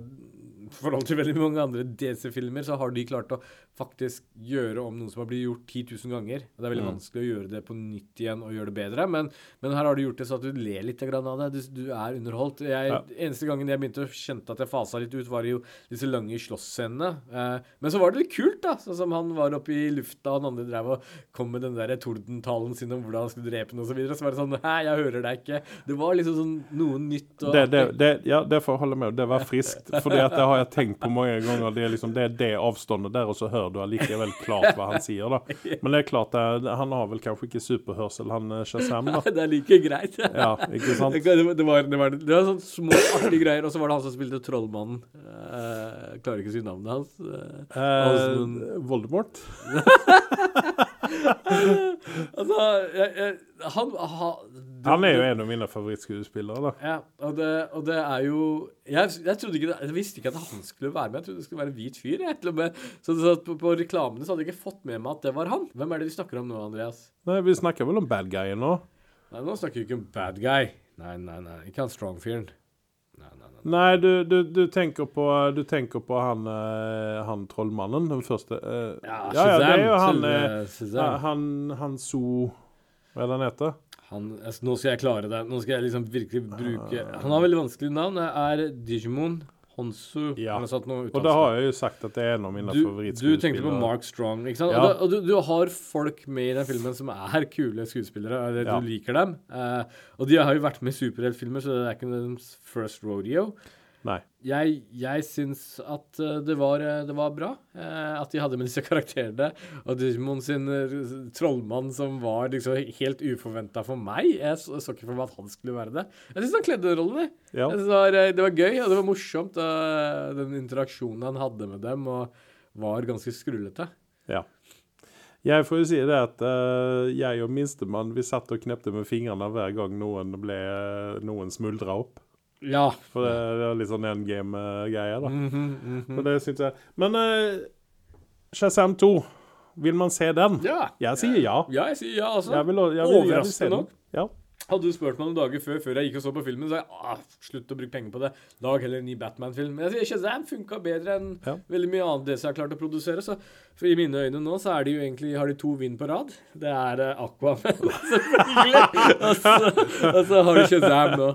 forhold til veldig mange andre DC-filmer, så har de klart å faktisk gjøre om noe som har blitt gjort 10 000 ganger. Og det er veldig Mm. vanskelig å gjøre det på nytt igjen og gjøre det bedre, men, men her har du gjort det så at du ler litt av det. Du, du er underholdt. Jeg, Ja. Eneste gangen jeg begynte å kjente at jeg fasa litt ut, var jo disse lange slåssscenene. Eh, men så var det litt kult, da. Sånn som han var oppe i lufta, og den andre drev og kom med den der tordentalen sin om hvordan han skulle drepe den, og så videre. Så var det sånn Hæ, jeg hører deg ikke. Det var liksom sånn noe nytt. Og Det, det, det, ja, det får jeg holde med. Det var friskt. For det har jeg tenkt på mange ganger. Det er liksom det, det avståndet der, og så hører du allikevel klart hva han sier. da. Men det er klart, han har vel kanskje ikke superhørsel, han eh, Shazam, da. det er like greit. Ja, ikke sant? Det, var, det, var, det, var, det var små, artige greier. Og så var det han som spilte Trollmannen. Eh, klarer ikke å si navnet hans. Eh, Eh, Voldemort? altså, jeg, jeg, han, ha, det- Han er jo en av mine favorittskuespillere, da. Ja, og det, og det er jo jeg, jeg, ikke, jeg visste ikke at han skulle være med. Jeg trodde det skulle være en hvit fyr. Jeg, til og med. Så, så på, på reklamene så hadde jeg ikke fått med meg at det var han. Hvem er det vi snakker om nå, Andreas? Nei, Vi snakker vel om bad guyen nå? Nei, Nå snakker vi ikke om bad guy. Nei, nei, nei. Ikke han strong-fyren. Nei, du, du, du, tenker på, du tenker på han, eh, han trollmannen, den første eh, ja, ja, det er jo han eh. Han, han So Hva er det han heter? Han, altså, nå skal jeg klare det. Nå skal jeg liksom virkelig bruke Han har veldig vanskelig navn. Det er Digimon Honsu. Ja. Han har satt noe Og da har jeg jo sagt at det er en av mine favorittskuespillere. du tenkte på Mark Strong, ikke sant? Ja. Og, da, og du, du har folk med i den filmen som er kule skuespillere. eller Ja. Du liker dem. Uh, og de har jo vært med i superheltfilmer, så det er ikke deres first rodeo. Nei. Jeg, jeg syns at eh, det var, eh, det var bra eh, at de hadde med disse karakterene. Og Digimon sin eh, trollmann som var liksom helt uforventa for meg. Jeg så, så ikke for meg at han skulle være det. Jeg syns han kledde rollen. Ja. Det, var, det var gøy, og det var morsomt, Og den interaksjonen han hadde med dem, og var ganske skrullete. ja. Jeg får jo si det at uh, jeg og minstemann vi satt og knepte med fingrene hver gang noen ble noen smuldra opp. Ja. For det, det er litt sånn endgame-greie, da. Mhm, mhm. Så det synes jeg. Men uh, Shazam 2, vil man se den? Ja. Jeg sier ja. Ja, jeg sier ja, altså. Jeg vil, jeg vil, jeg vil Overraskende nok. Ja. Hadde du spurt meg noen dager før Før jeg gikk og så på filmen, så sa jeg ah, slutt å bruke penger på det. Lag heller en ny Batman-film. Men jeg sier Shazam funka bedre enn Ja. veldig mye annet det som er klart å produsere. Så for i mine øyne nå så er de jo egentlig har de to vinn på rad. Det er uh, Aquaman, selvfølgelig. Og så, og så har du Shazam nå.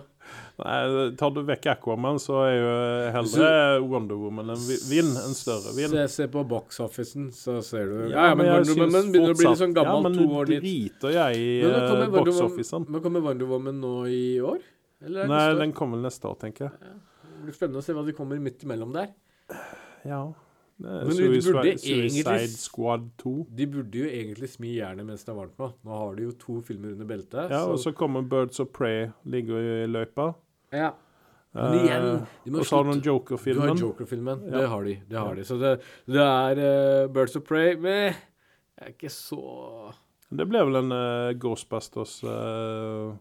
Nei, tar du vekk Aquaman, så er jo heller Wonder Woman en vinn, en større vinn. Se, se på box-officen, så ser du Ja, men men Wonder Woman begynner å bli litt sånn gammel. Ja, to år dit. driter jeg i box-officen. Men kommer Wonder Woman nå i år? Eller er Nei, den kommer neste år, tenker jeg. Det blir spennende å se hva de kommer midt imellom der. Ja. Men de burde egentlig- Squad 2. De burde jo egentlig smi jernet mens det er varmt nå. Nå har de jo to filmer under beltet. Ja, og så, så kommer Birds of Prey, ligger i løypa. Ja. Men igjen, Eh, de og så har du Joker-filmen. Du har Joker-filmen. Ja. Det har de. det har de. Så det, det er uh, Birds of Prey Men jeg er ikke så Det ble vel en uh, Ghostbusters uh,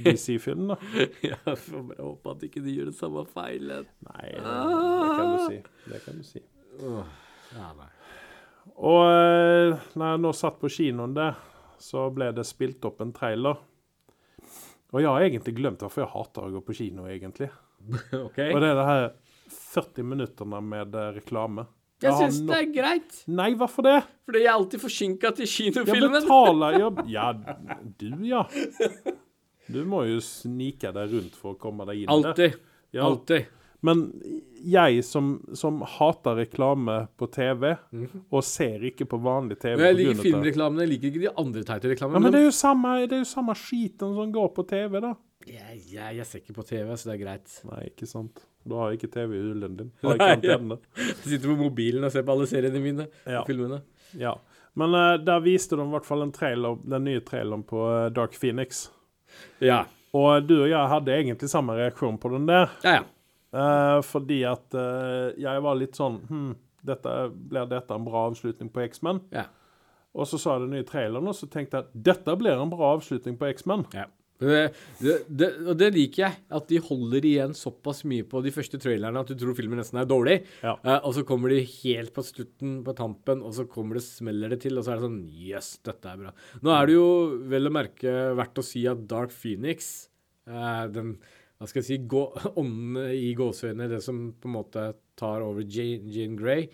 DC-film, da. Jeg får bare håpe at ikke de gjør det samme feilen. Nei, det kan du si. Det kan du si. Ja, nei. Og eh, når jeg nå satt på kinoen der, så ble det spilt opp en trailer. Og jeg har egentlig glemt hvorfor jeg hater å gå på kino, egentlig. OK? Og det er det her 40 minuttene med eh, reklame. Jeg jeg syns no... det er greit. Nei, hvorfor det? Fordi jeg er alltid forsinka til kinofilmen. Jeg betaler jo Ja, du, ja. Du må jo snike deg rundt for å komme deg inn der. Alltid. Ja. Alltid. Men jeg som, som hater reklame på TV, og ser ikke på vanlig TV Men jeg på liker filmreklamene, jeg liker ikke de andre teite reklamene. Ja, men det er jo samme, det samme skiten som går på TV, da. Jeg, jeg, jeg ser ikke på TV, så det er greit. Nei, ikke sant. Du har ikke TV i hulen din. Har ikke antenne. Du sitter på mobilen og ser på alle seriene mine. Ja. Filmene. ja. Men uh, der viste de i hvert fall en trailer, den nye traileren på eh, Dark Phoenix. Ja. Og du og jeg hadde egentlig samme reaksjon på den der. Ja, ja. Eh, fordi at uh, jeg var litt sånn hm, dette, Blir dette en bra avslutning på X-Men? Ja. Og så sa jeg den nye traileren, og så tenkte jeg at dette blir en bra avslutning på X-Men. Ja. Det, det, det, og det liker jeg. At de holder igjen såpass mye på de første trailerne at du tror filmen nesten er dårlig. Ja. Uh, og så kommer de helt på slutten, på tampen, og så kommer det, smeller det til, og så er det sånn Jøss, dette er bra. Nå er det jo vel å merke verdt å si at Dark Phoenix, uh, den hva skal jeg si, gå, ånden i gåseøynene, det som på en måte tar over Jane, Jane Grey,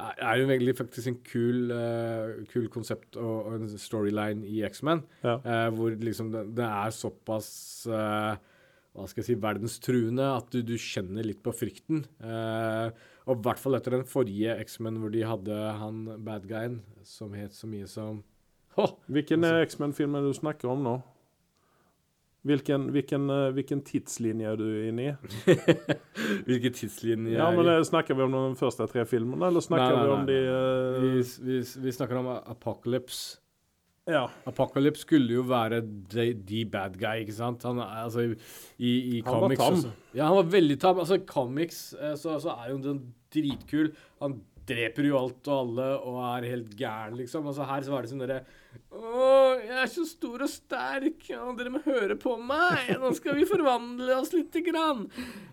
er jo veldig faktisk en kul, uh, kul konsept og, og en storyline i X-Men. Ja. Uh, hvor liksom det, det er såpass uh, hva skal jeg si, verdenstruende at du, du kjenner litt på frykten. Og i hvert fall etter den forrige X-Men hvor de hadde han bad guyen som het så mye som Hå! Hvilken altså, X-Men-film er det du snakker om nå? Hvilken, hvilken, eh, hvilken tidslinje er du inne i? Hvilken tidslinje Ja, men eh, Snakker vi om de første tre filmene, eller snakker Nei, nei, vi om de uh... vi, vi, vi snakker om Apocalypse. Ja. Apocalypse skulle jo være the, the bad guy, ikke sant? Han, altså, i, i Han var tam. også. Ja, han var veldig tam. Altså, comics eh, så, så er jo den dritkul. Han dreper jo alt og alle og er helt gæren, liksom. Altså, her så var det sånn derre Å, jeg er så stor og sterk, og dere må høre på meg. Nå skal vi forvandle oss lite grann.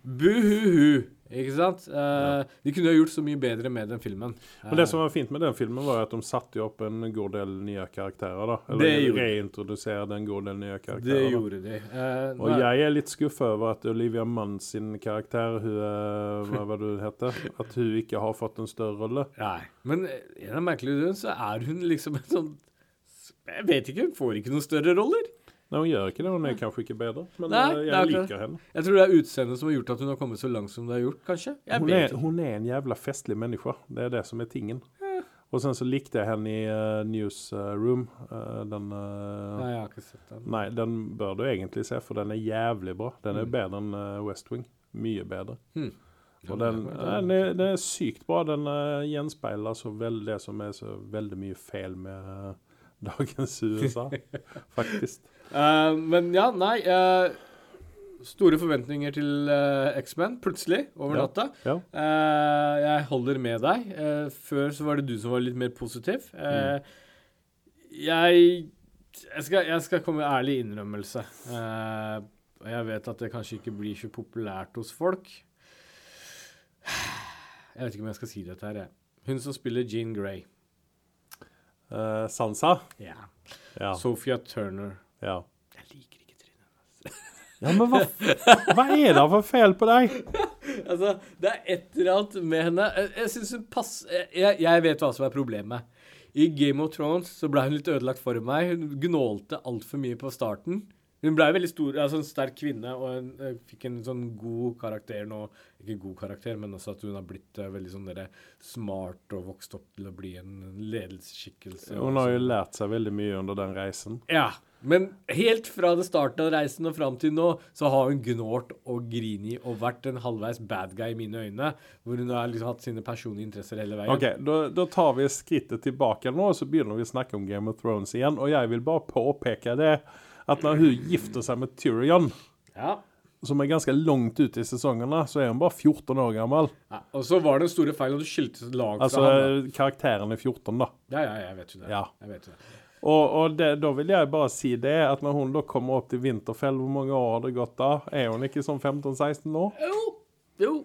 Buhuhu. Ikke sant? Eh, De kunne jo gjort så mye bedre med den filmen. Men det som var fint med den filmen, var at de satte opp en god del nye karakterer. da. Eller reintroduserte en god del nye det karakterer. da. gjorde de. Uh, Og jeg er litt skuffa over at Olivia Mann sin karakter, hun, hva var det hun heter, at hun ikke har fått en større rolle. Nei. Men eh, en av merkelige grunner så er hun liksom en sånn Jeg vet ikke, hun får ikke noen større roller. Nei, hun gjør ikke det. Hun er kanskje ikke bedre, men Nei, eh, jeg liker henne. Jeg tror det er utseendet som har gjort at hun har kommet så langt som det har gjort, kanskje. Hun er, hun er en jævla festlig menneske. Det er det som er tingen. Og sen så likte jeg henne i uh, Newsroom. Uh, den uh, Nei, jeg har ikke sett den. Nei, den bør du egentlig se, for den er jævlig bra. Den er Mm. bedre enn eh, West Wing. Mye bedre. Mm. Og den, den, er, den er sykt bra. Den gjenspeiler så vel det som er så veldig mye feil med eh, dagens USA, faktisk. Eh, men ja, nei uh, Store forventninger til uh, X-Men plutselig, over Ja. natta. Ja. Jeg holder med deg. Før så var det du som var litt mer positiv. Mm. Jeg jeg skal, jeg skal komme med ærlig innrømmelse. Og jeg vet at det kanskje ikke blir så populært hos folk. Jeg vet ikke om jeg skal si dette her, jeg. Hun som spiller Jean Grey. Uh, Sansa? Yeah. Ja. Sophia Turner. Ja. Jeg liker ikke trynet. Ja, men hva, hva er det for feil på deg? Altså, det er et eller annet med henne Jeg, jeg synes hun passer jeg, jeg vet hva som er problemet. I Game of Thrones så ble hun litt ødelagt for meg. Hun gnålte altfor mye på starten. Hun ble veldig stor, altså en sterk kvinne og en, eh, fikk en sånn god karakter nå. Ikke god karakter, men også at hun har blitt eh, veldig sånn der, smart og vokst opp til å bli en ledelsesskikkelse. Hun har jo lært seg veldig mye under den reisen. Ja, men helt fra det starten av reisen og fram til nå, så har hun gnålt og grini og vært en halvveis bad guy i mine øyne. Hvor hun har liksom hatt sine personlige interesser hele veien. Ok, da, da tar vi skrittet tilbake nå, og så begynner vi å snakke om Game of Thrones igjen. Og jeg vil bare påpeke det at når hun gifter seg med Tyrion, Ja. som er ganske langt ute i sesongene, så er hun bare 14 år gammel. ja. Og så var det den store feilen at du skilte lag Altså han. Altså karakteren er 14, da. da. Ja, ja, jeg vet jo det. Ja. Jeg vet jo det. Og, og det, da vil jeg bare si det, at når hun da kommer opp til Winterfell, hvor mange år har det gått da? Er hun ikke sånn 15-16 nå? Jo, jo.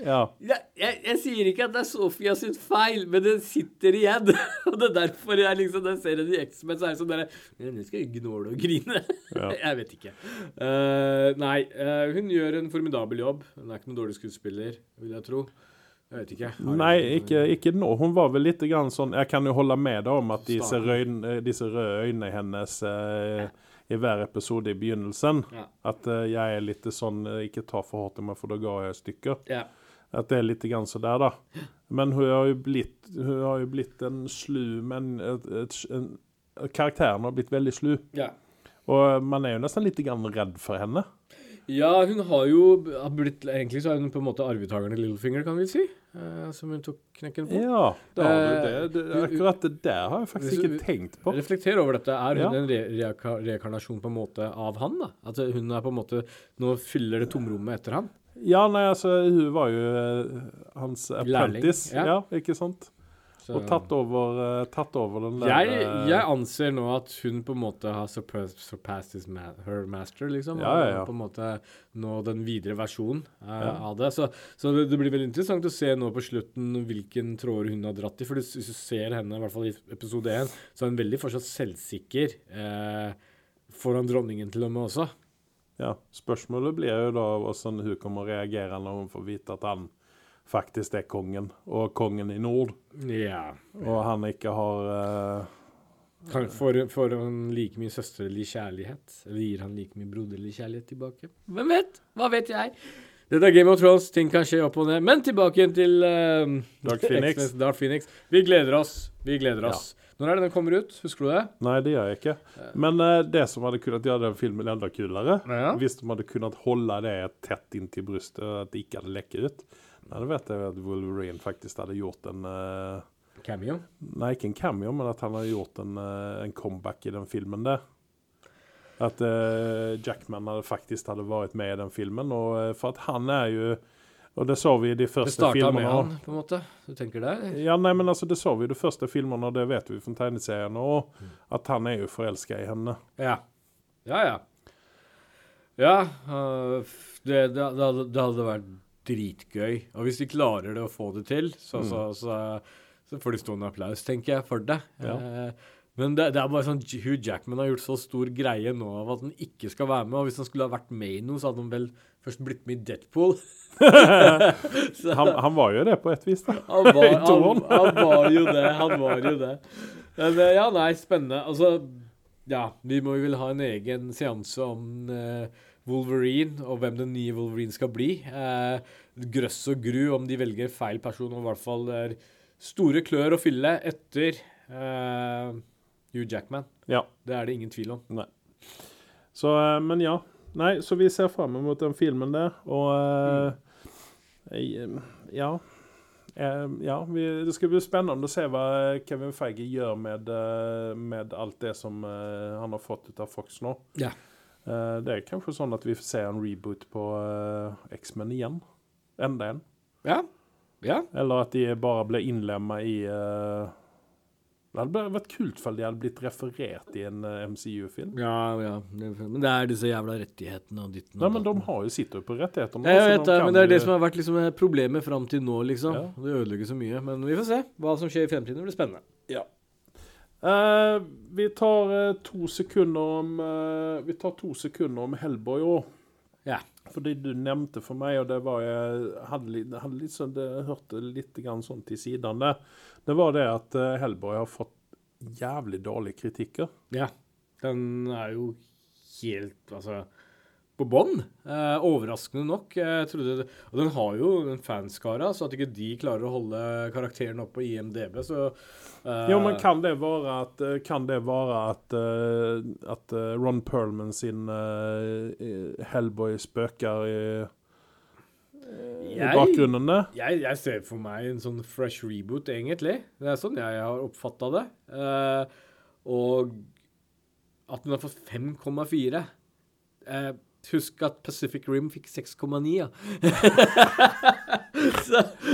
Ja. Jeg, jeg, jeg sier ikke at det er Sofia sin feil, men den sitter igjen. og det er derfor jeg liksom, når jeg ser henne i X-Men, så er jeg sånn derre «Ja, Nå skal jeg gnåle og grine. Ja. jeg vet ikke. Uh, nei, uh, hun gjør en formidabel jobb. Hun er ikke noen dårlig skuespiller, vil jeg tro. Jeg vet ikke. Nei, ikke, ikke nå. Hun var vel litt grann sånn Jeg kan jo holde med deg om at disse, røyne, disse røde øynene hennes eh, i hver episode i begynnelsen Ja. At eh, jeg er litt sånn eh, Ikke ta for hardt i meg, for da ga jeg stykker. Ja. At det er litt grann så der, da. Men hun har jo blitt, hun har jo blitt en slu men et, et, en, Karakteren har blitt veldig slu. ja. Og man er jo nesten litt grann redd for henne. Ja, hun har jo blitt Egentlig så er hun på en måte arvtakeren til Littlefinger, kan vi si. Eh, som hun tok knekken på. Ja, det har du det. Eh, det. Akkurat det der har jeg faktisk ikke tenkt på. Reflekter over dette. Er hun Ja. en re rekarnasjon på en måte av han? da? At hun er på en måte Nå fyller det tomrommet etter han? Ja, nei, altså, hun var jo eh, hans apprentice. ja. Ja. ikke sant? Så- Og tatt over, eh, tatt over den der jeg, eh, jeg anser nå at hun på en måte har surpassed, surpassed ma her master, liksom. Ja, ja, ja. Og på en måte nå den videre versjonen eh, Ja. av det. Så, så det, det blir veldig interessant å se nå på slutten hvilken tråder hun har dratt i. For hvis du ser henne, i hvert fall i episode én, så er hun veldig fortsatt selvsikker eh, foran dronningen til og med også. Ja, Spørsmålet blir jo da hvordan hun kommer å reagere når hun får vite at han faktisk er kongen, og kongen i nord. Ja. Og han ikke har uh, får, får han like mye søsterlig kjærlighet? Eller gir han like mye broderlig kjærlighet tilbake? Hvem vet? Hva vet jeg? Dette er Game of Thrones, ting kan skje opp og ned. Men tilbake igjen til uh, Dark Phoenix. Dark Phoenix. Vi gleder oss. Vi gleder oss. Når er det den kommer ut? Husker du det? Nei, det gjør jeg ikke. Men uh, det som hadde kunnet gjøre den filmen enda kulere, Ja. hvis de hadde kunnet holde det tett inntil brystet, at det ikke hadde lekket ut Nei, det vet jeg at Wolverine faktisk hadde gjort en Uh, Cameo? Nei, ikke en cameo, men at han hadde gjort en, uh, en comeback i den filmen der. At uh, Jackman hadde faktisk hadde vært med i den filmen. Og, eh, for at han er jo Og det så vi i de Det første starta filmene. med han, på en måte. Du tenker det? Ja, nei, men altså, det så vi i de første filmene, og det vet vi fra tegneseriene òg, at han er jo forelska i henne. Ja. Ja, ja. Ja, øh, det, det, det, det hadde vært dritgøy. Og hvis de klarer det å få det til, så, så, så, så får de stående applaus, tenker jeg, for det. Ja. Eh, men det, det er bare sånn Hugh Jackman har gjort så stor greie nå av at han ikke skal være med. Og hvis han skulle ha vært med i noe, så hadde han vel først blitt med i Deadpool. Han, han var jo det på et vis, da. han var, han, han var jo det. Han var jo det. Men eh, ja, nei, spennende. Altså, ja, vi må jo vel ha en egen seanse om eh, Wolverine, og hvem den nye Wolverine skal bli. Eh, grøss og gru om de velger feil person, og i hvert fall er store klør å fylle etter eh, Hugh Jackman. Ja. Det er det ingen tvil om. Nei. Så, eh, men ja. Nei, så vi ser fram mot den filmen der, og eh, jeg, Ja. Eh, ja, vi, det skal bli spennende å se hva Kevin Feige gjør med, med alt det som han har fått ut av Fox nå. Ja. Eh, det er kanskje sånn at vi får se en reboot på eh, X-Men igjen. Enda en. Ja. ja. Eller at de bare ble innlemma i eh, Det hadde vært kult for de hadde blitt referert i en MCU-film. Ja, ja. Men det er disse jævla rettighetene og ditten og Nei, men de har jo sitter jo på rettighetene. Ja, jeg vet det, men det er det som har vært liksom problemet fram til nå, liksom. Ja. Det ødelegger så mye. Men vi får se hva som skjer i fremtiden. Det blir spennende. Eh, vi tar eh, to sekunder om uh, Vi tar to sekunder om Hellboy òg. Ja. For det du nevnte for meg, og det var jeg hadde, hadde litt sånn, det hørte litt grann sånn til siden det var det at eh, Hellboy har fått jævlig dårlige kritikker. Ja. Den er jo helt Altså på bånn. Eh, overraskende nok. Jeg trodde det, og den har jo en fanskara, så at ikke de klarer å holde karakteren oppe på IMDb, så eh, Jo, men kan det være at, eh, kan det være at, eh, at eh, Ron Perlman sin uh, Hellboy spøker i, i Jeg- bakgrunnen der? jeg, jeg ser for meg en sånn fresh reboot, egentlig. Det er sånn jeg har oppfatta det. Eh, og at den har fått 5,4 eh, Husk at Pacific Rim fikk 6,9, ja.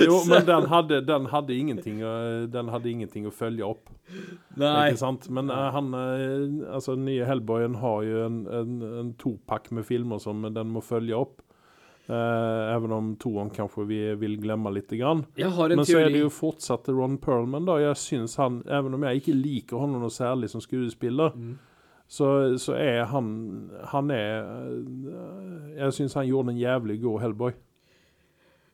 Jo, men den hadde, den hadde, ingenting, å- den hadde ingenting å følge opp. Nei. Ikke sant? Men uh, han, uh, altså nye Hellboyen har jo en, en, en topakk med filmer som den må følge opp. Eh, även om toen kanskje vi vil glemme litt. Grann. Jeg har en Men så er det jo fortsatt Ron Perlman. da. Jeg synes han, Even om jeg ikke liker ham noe særlig som skuespiller, Mm. Så, så er han Han er eh, Jeg syns han gjorde en jævlig god Hellboy.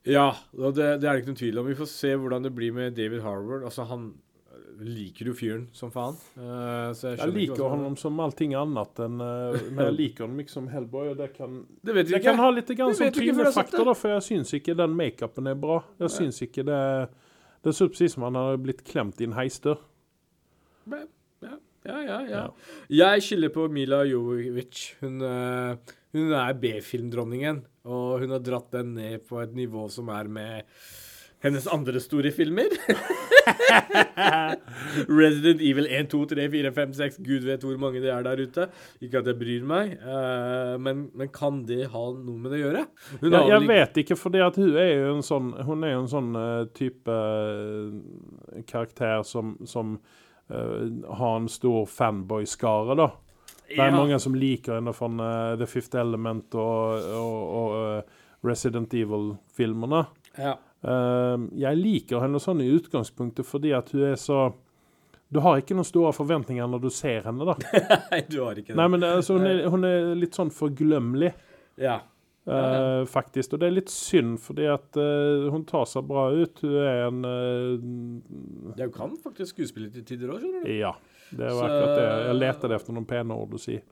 Ja, det, det er det ikke noen tvil om. Vi får se hvordan det blir med David Harvard. Altså, han liker jo fyren som faen. Uh, så jeg Jeg liker han... som- som allting annet enn uh, Men jeg liker ham ikke som Hellboy, og det kan Det vet Det kan ha litt grann som da, for jeg syns ikke den makeupen er bra. Jeg syns ikke det Det ser ut som han har blitt klemt i en heisdør. Ja, Ja, ja, ja. Jeg skylder på Mila Jovovic. Hun, eh, hun er B-filmdronningen, og hun har dratt den ned på et nivå som er med hennes andre store filmer. Resident Evil 1, 2, 3, 4, 5, 6. Gud vet hvor mange det er der ute. Ikke at jeg bryr meg, eh, men, men kan det ha noe med det å gjøre? Hun Ja, jeg vel vet ikke, for hun er jo en sånn, hun er jo en sånn eh, type karakter som, som har en stor fanboy-skare, da. Det er Ja. mange som liker henne fra uh, The Fifth Element og, og, og eh, Resident Evil-filmene. Ja. Uh, jeg liker henne sånn i utgangspunktet fordi at hun er så Du har ikke noen store forventninger når du ser henne, da. Nei, du har ikke det. Nei, men altså, hun, er, hun er litt sånn forglemmelig. Ja. Eh, faktisk. Og det er litt synd, fordi at eh, hun tar seg bra ut. Hun er en eh, Jeg kan faktisk skuespille til tider òg, skjønner du. Ja. Det var Så- akkurat det. Jeg leter etter noen pene ord å si.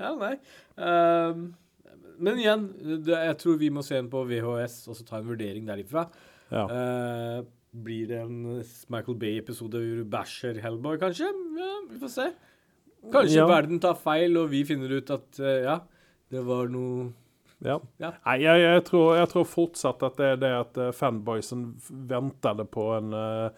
Ja, nei. Uh, men igjen, det, jeg tror vi må se den på VHS og så ta en vurdering derifra. Ja. Uh, blir det en Michael Bay-episode hvor du bæsjer Hellboy, kanskje? Ja, vi får se. Kanskje Ja. verden tar feil, og vi finner ut at uh, ja, det var noe ja. Ja. Nei, jeg, jeg, tror, jeg tror fortsatt at det er det at eh, fanboysen ventet på en, eh,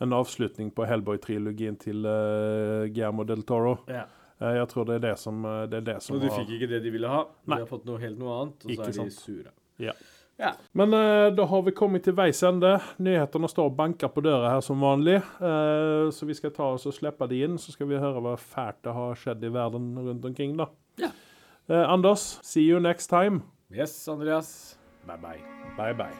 en avslutning på Hellboy-trilogien til uh, Guillermo del Toro. ja. Jeg tror det er det som, det er det som Og de har- fikk ikke det de ville ha. Nei. De har fått noe helt noe annet, og Ikke så er de sant. sure. Ja. Ja. Men eh, da har vi kommet til veis ende. Nyhetene står og banker på døra her som vanlig. Eh, så vi skal ta oss og slippe de inn, så skal vi høre hva fælt det har skjedd i verden rundt omkring. da. Ja. Eh, Anders, see you next time. Yes, Andreas. Bye bye. Bye bye.